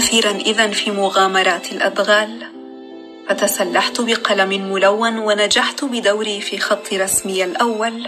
كثيرا إذا في مغامرات الأدغال. فتسلحت بقلم ملون ونجحت بدوري في خط رسمي الأول.